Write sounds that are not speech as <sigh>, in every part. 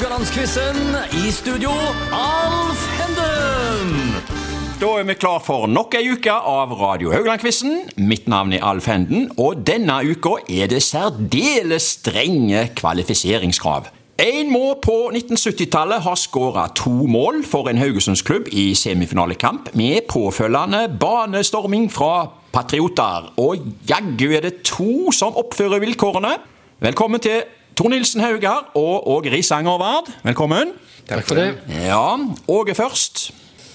Haugalandsquizen. I studio, Alf Henden. Da er vi klar for nok ei uke av Radio Haugland-quizen. Mitt navn er Alf Henden, og denne uka er det særdeles strenge kvalifiseringskrav. En må på 1970-tallet ha skåra to mål for en Haugesundsklubb i semifinalekamp, med påfølgende banestorming fra patrioter. Og jaggu er det to som oppfører vilkårene. Velkommen til Tor Nilsen Haugar og Åge Risanger Vard. Velkommen. Takk for det. Ja, Åge først.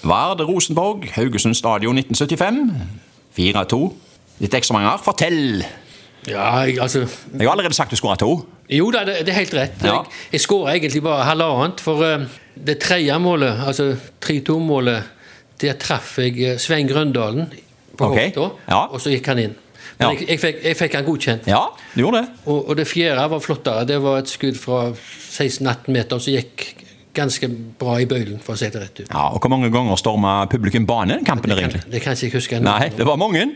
Vard Rosenborg, Haugesund stadion 1975. 4-2. Litt ekstra mange her. Fortell. Ja, jeg, altså Jeg har allerede sagt du skåra to. Jo da, det, det er helt rett. Ja. Jeg, jeg skåra egentlig bare halvannet. For eh, det tredje målet, altså 3-2-målet, der traff jeg eh, Svein Grøndalen på okay. hofta, ja. og så gikk han inn. Men Ja. jeg, jeg, fikk, jeg fikk han godkjent. Ja, du gjorde det. Og, og det fjerde var flottere. Det var et skudd fra 16-18 meter som gikk ganske bra i bøylen, for å si det rett ut. Ja, og Hvor mange ganger storma publikum banen? Kampen Det egentlig? Det kan jeg ikke huske ennå. Nei, det var mange.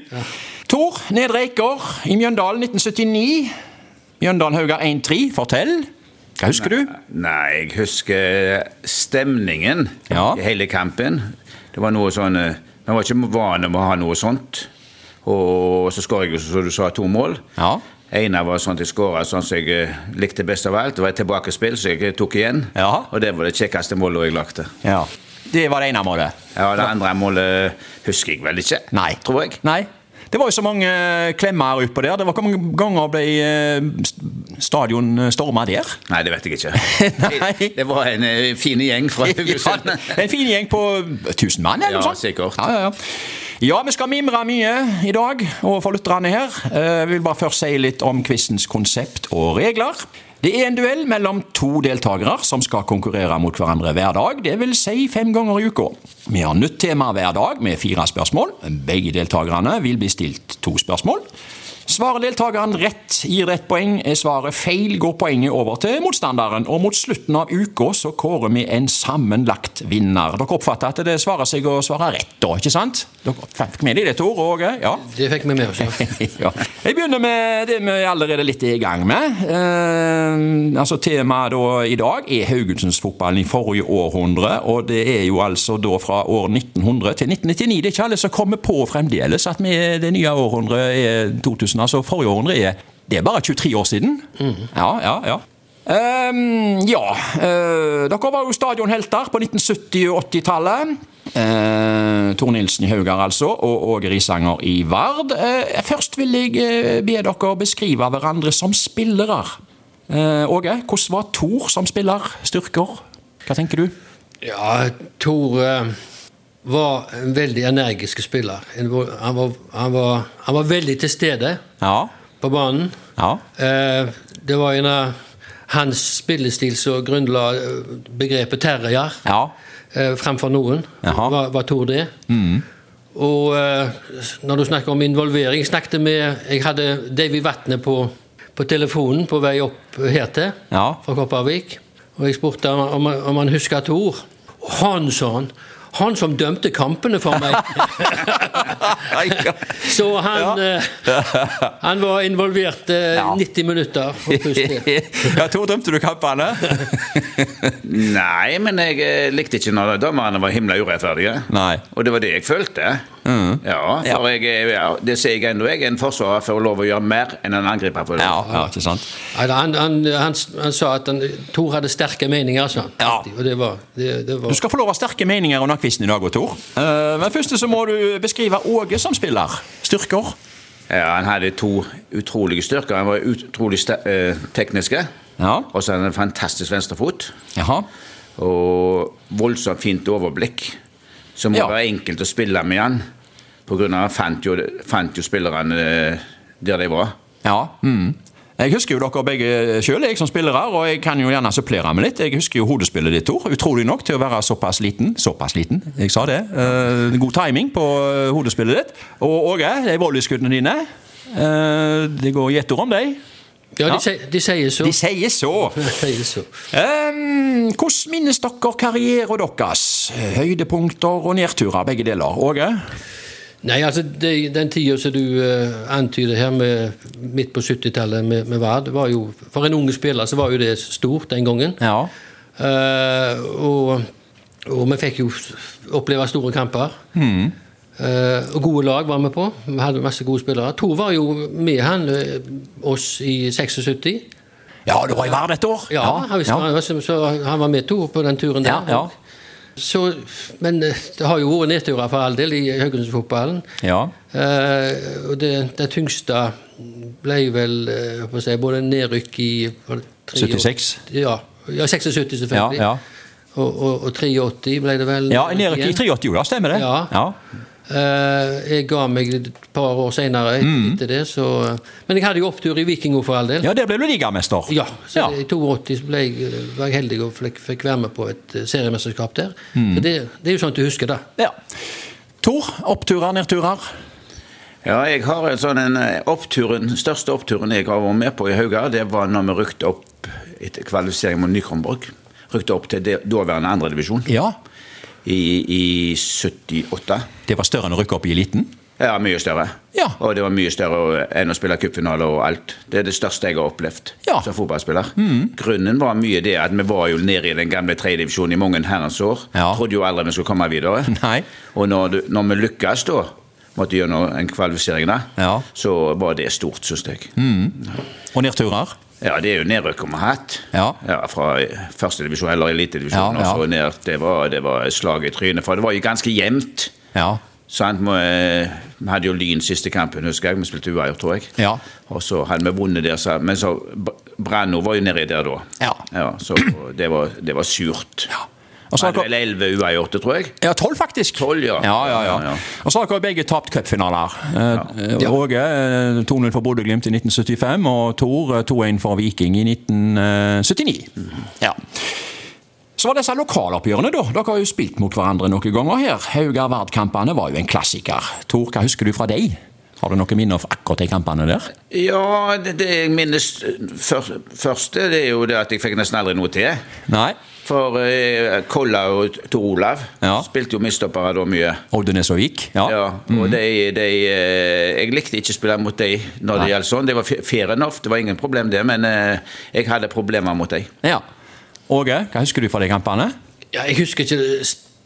Tor Nedre Eiker i Mjøndalen 1979. Mjøndalen Haugar 1-3. Fortell. Hva husker du? Nei, jeg husker stemningen Ja. i hele kampen. Det var noe sånn Vi Man var ikke vane med å ha noe sånt. Og så skåra jeg, som du sa, to mål. Ja. ene var sånn at jeg skåra sånn som jeg eh, likte best av alt. Det var et tilbakespill så jeg tok igjen. Ja. Og det var det kjekkeste målet jeg lagde. ja. Det var det ene målet. Ja, Det andre målet husker jeg vel ikke, Nei. tror jeg. Nei. Det var jo så mange klemmer utpå der. Det var Hvor mange ganger ble eh, stadion storma der? Nei, det vet jeg ikke. <laughs> Nei. Det var en eh, fin gjeng fra <laughs> Ja, en fin gjeng på 1000 mann, eller Ja, noe sånt? sikkert. Ja, ja, ja. ja, vi skal mimre mye i dag overfor lytterne her. Eh, Jeg vil bare først si litt om quizens konsept og regler. Det er en duell mellom to deltakere som skal konkurrere mot hverandre hver dag, det vil si fem ganger i uka. Vi har nytt tema hver dag med fire spørsmål. Begge deltakerne vil bli stilt to spørsmål. Svarer deltakeren rett, gir det ett poeng. Er svaret feil, går poenget over til motstanderen. Og mot slutten av uka så kårer vi en sammenlagt vinner. Dere oppfatter at det svarer seg å svare rett, da, ikke sant? Dere fikk med dere det, Tor og Åge? Ja. Det fikk vi med oss. <laughs> ja. Jeg begynner med det vi allerede litt er i gang med. Eh, altså Temaet da i dag er Haugesundsfotballen i forrige århundre. Og det er jo altså da fra år 1900 til 1999. Det er ikke alle som kommer på fremdeles at vi, det nye århundret er 2000. Altså forrige århundre det er bare 23 år siden. Ja, ja, ja. Um, ja, Uh, dere var jo stadionhelter på 1970- og 80-tallet. Uh, Tor Nilsen i Haugar altså, og Åge Risanger i Vard. Uh, først vil jeg eh, be dere beskrive hverandre som spillere. Eh, Åge, hvordan var Tor som spiller? Styrker? Hva tenker du? Ja, Tor eh, var en veldig energisk spiller. Han var, han, var, han var veldig til stede Ja. på banen. Ja. Eh, Det var en av hans spillestil som grunnla eh, begrepet terrier Ja. eh, fremfor noen. Jaha. Var, var Tor det? Og eh, når du snakker om involvering snakket med, Jeg hadde Davy Vatne på, på telefonen på vei opp hertil Ja. fra Kopervik. Og jeg spurte om, om, om han huska Tor. Han, sa han. Han som dømte kampene for meg. <laughs> Så han, eh, han var involvert eh, Ja. 90 minutter. og pluss det. ja, Tor, dømte du kampene? <laughs> Nei, men jeg eh, likte ikke når dommerne var himla urettferdige. Nei. Og det var det jeg følte. Ja, for Jeg, eh, ja, det sier jeg ennå. Jeg er en forsvarer for å lov å gjøre mer enn en angriper. for det. Ja, ja, ikke sant? Han, han, han, han sa at han, Tor hadde sterke meninger. sa han. Ja. Og det var, det, det var Du skal få lov å ha sterke meninger under quizen i dag, Tor. Uh, men først så må du beskrive Åge som spiller. Styrker? Ja, Han hadde to utrolige styrker. Han var utrolig uh, eh, tekniske. Ja. Og så hadde han en fantastisk venstrefot. Jaha. Og voldsomt fint overblikk. Som Ja. være enkelt å spille med han. På grunn av fant jo, fant jo spillerne eh, der de var. Ja. Mm. Jeg husker jo dere begge sjøl, jeg som spillere, og jeg kan jo gjerne supplere med litt. Jeg husker jo hodespillet ditt, Tor. Utrolig nok til å være såpass liten. Såpass liten, jeg sa det. Eh, god timing på eh, hodespillet ditt. Og Åge, de volleyskuddene dine. eh, det går gjetord om deg. Ja, Ja. de, sier- de sier så. De sier så. <laughs> De sier så. Um, hvordan minnes dere karrieren deres? Høydepunkter og nedturer, begge deler. Åge? Nei, altså det, Den tida som du uh, antyder her, med, midt på 70-tallet med, med Vard, var jo For en unge spiller så var jo det stort den gangen. Ja. Uh, og, og vi fikk jo oppleve store kamper. Og gode lag var vi på. Vi hadde masse gode spillere. Tor var jo med han, eh, oss i 76. Ja, det var i Vard et år. Ja, han, ja. så, han var med Tor på den turen der. Ja, ja. Så, men eh, det har jo vært nedturer for all del i Haugesundsfotballen. Ja. Eh, og det, det tyngste ble vel eh, si, både nedrykk i var det 83? 76? Ja, ja 76 selvfølgelig. Ja, ja. Og, og, og 83 ble det vel. Ja, nedrykk i 83, jo da, stemmer det? Ja. Eh, jeg ga meg et par år senere Mm. etter det, så Men jeg hadde jo opptur i Vikingo for all del. Ja, der ble du ligamester. Ja, så Ja. i 82 ble jeg, var jeg heldig og fikk, fikk være med på et eh, seriemesterskap der. Mm. Så det, det er jo sånn at du husker det. Ja. Tor, oppturer, nedturer? Ja, jeg har en sånn en eh, oppturen, største oppturen jeg har vært med på i Hauga, det var når vi rykte opp etter kvalifisering mot Nykomborg. Rykte opp til det daværende andredivisjon Ja. I, i 78. Det var større enn å rykke opp i eliten? Ja, mye større. Ja. Og det var mye større enn å spille cupfinale og alt. Det er det største jeg har opplevd Ja. Mm. som fotballspiller. Grunnen var mye det at vi var jo nede i den gamle tredjedivisjonen i mange herrens år. Ja. Trodde jo aldri vi skulle komme videre. <laughs> Nei. Og når, du, når vi lykkes da, måtte gjennom en kvalifisering da, Ja. så var det stort, synes jeg. Og nedturer? Ja, det er jo nedrykk vi har hatt. Ja. Fra førstedivisjon eller elitedivisjon. Ja, ja. ned. Det var, det var slag i trynet, for det var jo ganske jevnt. Ja. Sant? Vi eh, hadde jo Lyn siste kampen, husker jeg. Vi spilte uavgjort, tror jeg. Ja. Og så hadde vi vunnet der, så, men så Branno var jo nedi der da. Ja. så det var, det var surt. Ja. Og så har vel elleve uavgjorte, tror jeg. Ja, tolv faktisk. 12, ja. Ja, ja, ja. Og så har dere begge tapt cupfinaler. Ja. Åge eh, 2-0 for Bodø-Glimt i 1975, og Tor eh, 2-1 for Viking i 1979. Ja. Så var disse lokaloppgjørene, da. Dere har jo spilt mot hverandre noen ganger her. Haugar-Vard-kampene var jo en klassiker. Tor, hva husker du fra deg? Har du noen minner fra akkurat de kampene der? Ja, det, det jeg minnes først, første, det er jo det at jeg fikk nesten aldri noe til. Nei? For eh, Kolla og Tor Olav Ja. spilte jo midtstoppere da mye. Oddenes og Vik? Ja. Ja, og de, de, eh, Jeg likte ikke å spille mot dem når det gjaldt sånn. Det var fair enough, det var ingen problem det, men eh, jeg hadde problemer mot dem. ja. Åge, hva husker du fra de kampene? Ja, jeg husker ikke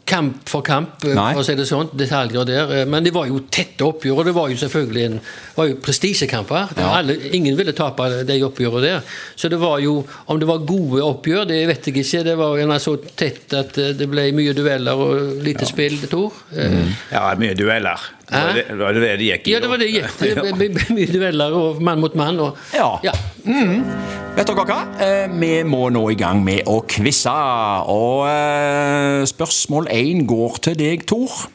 kamp for kamp, eh, Nei. for å si det sånn, detaljer der. eh, Men det var jo tette oppgjør, og det var jo selvfølgelig en var jo prestisjekamper. Ja. Ingen ville tape de oppgjørene der. Så det var jo Om det var gode oppgjør, det vet jeg ikke. Det var en gjerne så tett at eh, det ble mye dueller og lite spill, Tor. Mm. Ja, mye dueller. Var det, var det det gikk i. Ja, det var det de gikk. Det ble mye dueller og mann mot mann. Og, Ja. ja. Vet dere hva? Eh, vi må nå i gang med å quize. Og eh, spørsmål én går til deg, Tor.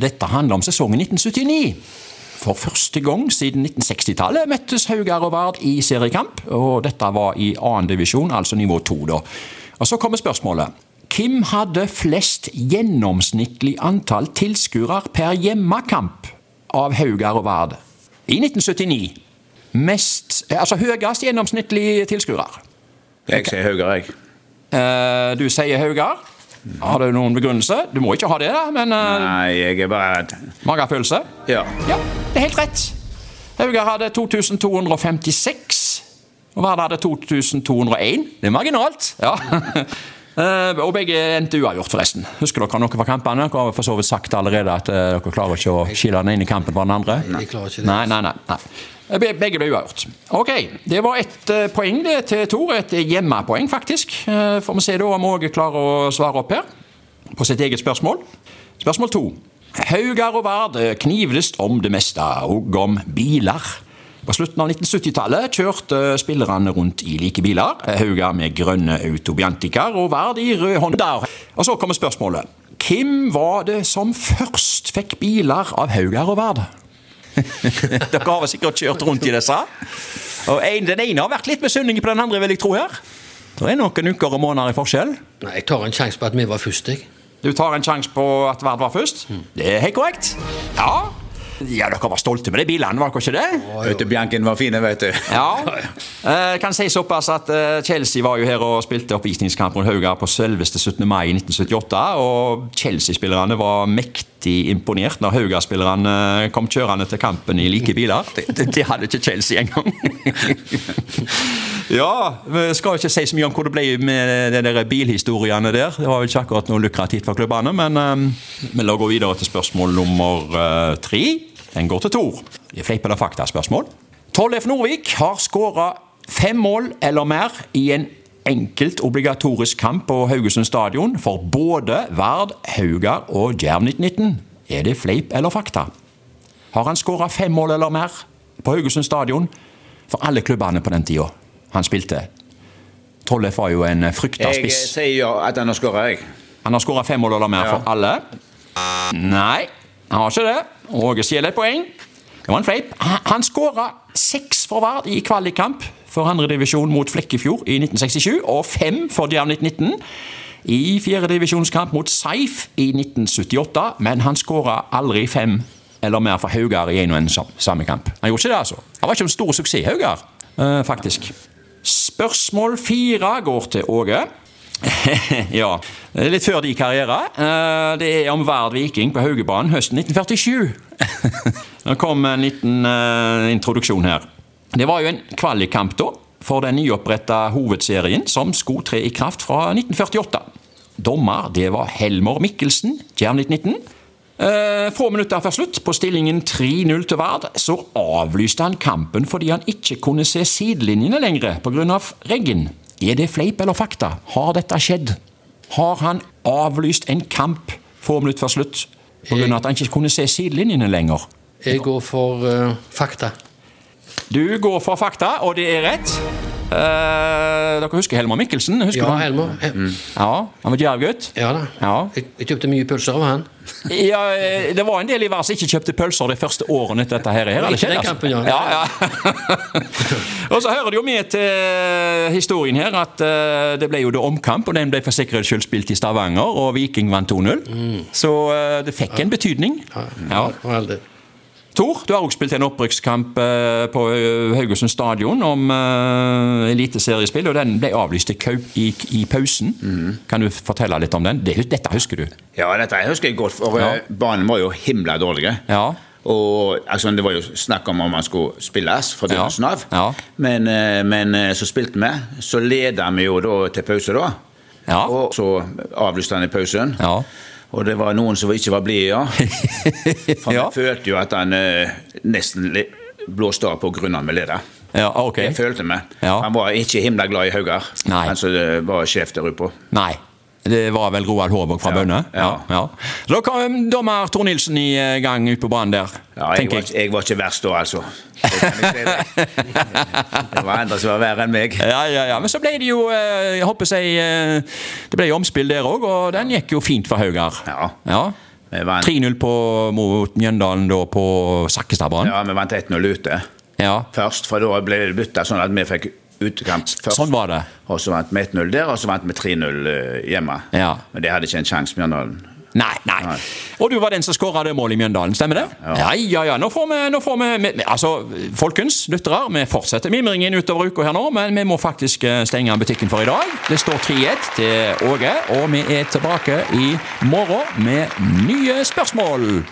Dette handler om sesongen 1979. For første gang siden 1960-tallet møttes Haugar og Vard i seriekamp. Og dette var i annen divisjon, altså nivå to, da. Og så kommer spørsmålet. Hvem hadde flest gjennomsnittlig antall tilskuere per hjemmekamp av Haugar og Vard i 1979? Mest, altså høyest gjennomsnittlig tilskuere. Jeg sier Haugar, jeg. Eh, du sier Haugar. Har du noen begrunnelse? Du må ikke ha det, da, men uh, Nei, jeg er bare magefølelse? Ja. Ja, det er helt rett. Haugar hadde 2256, og Vard hadde 2201. Det er marginalt. ja. <laughs> Eh, og begge endte uavgjort, forresten. Husker dere noe fra kampene? Dere har for så vidt sagt allerede at eh, dere klarer ikke å skille den ene kampen fra den andre. Jeg klarer ikke det. Nei, nei, nei. nei. Be- Begge ble uavgjort. Ok, det var ett eh, poeng det til Tor. Et hjemmepoeng, faktisk. Eh, Får vi se da om Åge klarer å svare opp her på sitt eget spørsmål. Spørsmål to. Haugar og Vard eh, knivdes om det meste, og om biler. På slutten av 1970-tallet kjørte spillerne rundt i like biler. hauger med grønne Autobiantiker og Vard i rød hånd. Og så kommer spørsmålet. Hvem var det som først fikk biler av Haugar og Vard? <laughs> Dere har vel sikkert kjørt rundt i disse? Og en, Den ene har vært litt misunnelig på den andre, vil jeg tro her. Det er noen uker og måneder i forskjell. Nei, jeg tar en sjanse på at vi var først, jeg. Du tar en sjanse på at Vard var først? Det er helt korrekt. Ja. Ja, dere var stolte med de bilene, var dere ikke det? Ute Bianchen var fine, vet du. Ja. <laughs> Eh, kan si såpass at eh, Chelsea var jo her og spilte oppvisningskamp mot Haugar på selveste 17. mai 1978. Og Chelsea-spillerne var mektig imponert når Haugar-spillerne kom kjørende til kampen i like biler. Det, det hadde ikke Chelsea engang. <laughs> ja, vi skal ikke si så mye om hvor det ble med de der bilhistoriene der. Det var vel ikke akkurat noe lukrativt for klubbene, men um, vi la gå videre til spørsmål nummer uh, tre. Den går til Tor. Er fleip eller fakta-spørsmål. Tollef Nordvik har skåra fem mål eller mer i en enkelt obligatorisk kamp på Haugesund stadion for både Vard, Haugar og Jerv 1919. Er det fleip eller fakta? Har han skåra fem mål eller mer på Haugesund stadion for alle klubbene på den tida han spilte? Tollef var jo en frykta Jeg spiss. sier ja at han har skåra, jeg. Han har skåra fem mål eller mer Ja. for alle. Nei, han har ikke det. Åge stjeler et poeng. Det var en fleip. Han- skåra seks for Vard i kvalikkamp for andredivisjon mot Flekkefjord i 1967, og fem for Djerv 1919 i fjerdedivisjonskamp mot Seif i 1978, men han skåra aldri fem eller mer for Haugar i en og en samme kamp. Han gjorde ikke det, altså. Han var ikke en stor suksess, Haugar, eh, faktisk. Spørsmål fire går til Åge. <laughs> ja, litt før de karriere. Eh, Det er om Vard Viking på Haugebanen høsten 1947. <laughs> Nå kom en liten eh, introduksjon her. Det var jo en kvalikkamp da, for den nyoppretta hovedserien som skulle tre i kraft fra 1948. Dommer det var Helmer Mikkelsen, Djerv 1919. Eh, få minutter før slutt, på stillingen 3-0 til Vard, så avlyste han kampen fordi han ikke kunne se sidelinjene lenger pga. regn. Er det fleip eller fakta? Har dette skjedd? Har han avlyst en kamp få minutter før slutt pga. at han ikke kunne se sidelinjene lenger? Jeg går for uh, fakta. Du går for fakta, og det er rett. Eh, dere husker Helmer Mikkelsen? Husker Ja, Helmar? Helmer. Eh, Ja, han var djervgutt. Ja da. Ja. Jeg, jeg kjøpte mye pølser av han. Ja, eh, det var en del i verden som ikke kjøpte pølser de første årene etter dette. her. her Ikke den altså? kampen, ja. ja, ja. <laughs> og så hører det jo med til historien her at eh, det ble jo da omkamp, og den ble for sikkerhets skyld spilt i Stavanger, og Viking vant 2-0. Så eh, det fikk en betydning. Ja. ja. Tor, du har også spilt en opprykkskamp eh, på eh, Haugesund stadion om uh, eliteseriespill, og den ble avlyst i, i, i pausen. Kan du fortelle litt om den? Dette husker du? Ja, dette husker jeg godt, for Ja. eh, banen var jo himla dårlig. Ja. Og altså, Det var jo snakk om om man skulle spilles fra begynnelsen av. ja. Men, eh, men eh, så spilte vi. Så leda vi jo da til pause, da. Ja. Og så avlyste han i pausen. Ja. Og det var noen som ikke var blide, ja. <laughs> For Ja. vi følte jo at han eh, nesten blåste av på grunn av vi leda. Ja, ok. Jeg følte meg. Ja. Han var ikke himla glad i Haugar, han som eh, var sjef der oppe. Nei. Det var vel Roald Håvåg fra Ja, Bønne? ja. Da kom dommer Tor Nilsen i eh, gang ut på banen der, Ja, jeg, var, jeg. var ikke verst da, altså. Det, var andre som var verre enn meg. Ja, ja, ja. Men så ble det jo eh, jeg håper jeg, eh, Det ble jo omspill der òg, og den gikk jo fint for Haugar. Ja. Ja. 3-0 på- mot Mjøndalen da på Sakkestadbanen. ja, vi vant 1-0 ute Ja. først, for da ble det bytta sånn at vi fikk utekamp først. Sånn var det. Og så vant vi 1-0 der, og så vant vi 3-0 eh, hjemme. Ja. Men det hadde ikke en sjanse, Mjøndalen. Nei, nei. Nei. Og du var den som skåra det målet i Mjøndalen, stemmer det? Ja, ja, ja. Nå får vi, nå får vi vi- Altså, folkens, lyttere, vi fortsetter mimringen utover uka her nå, men vi må faktisk eh, stenge butikken for i dag. Det står 3-1 til Åge, og vi er tilbake i morgen med nye spørsmål.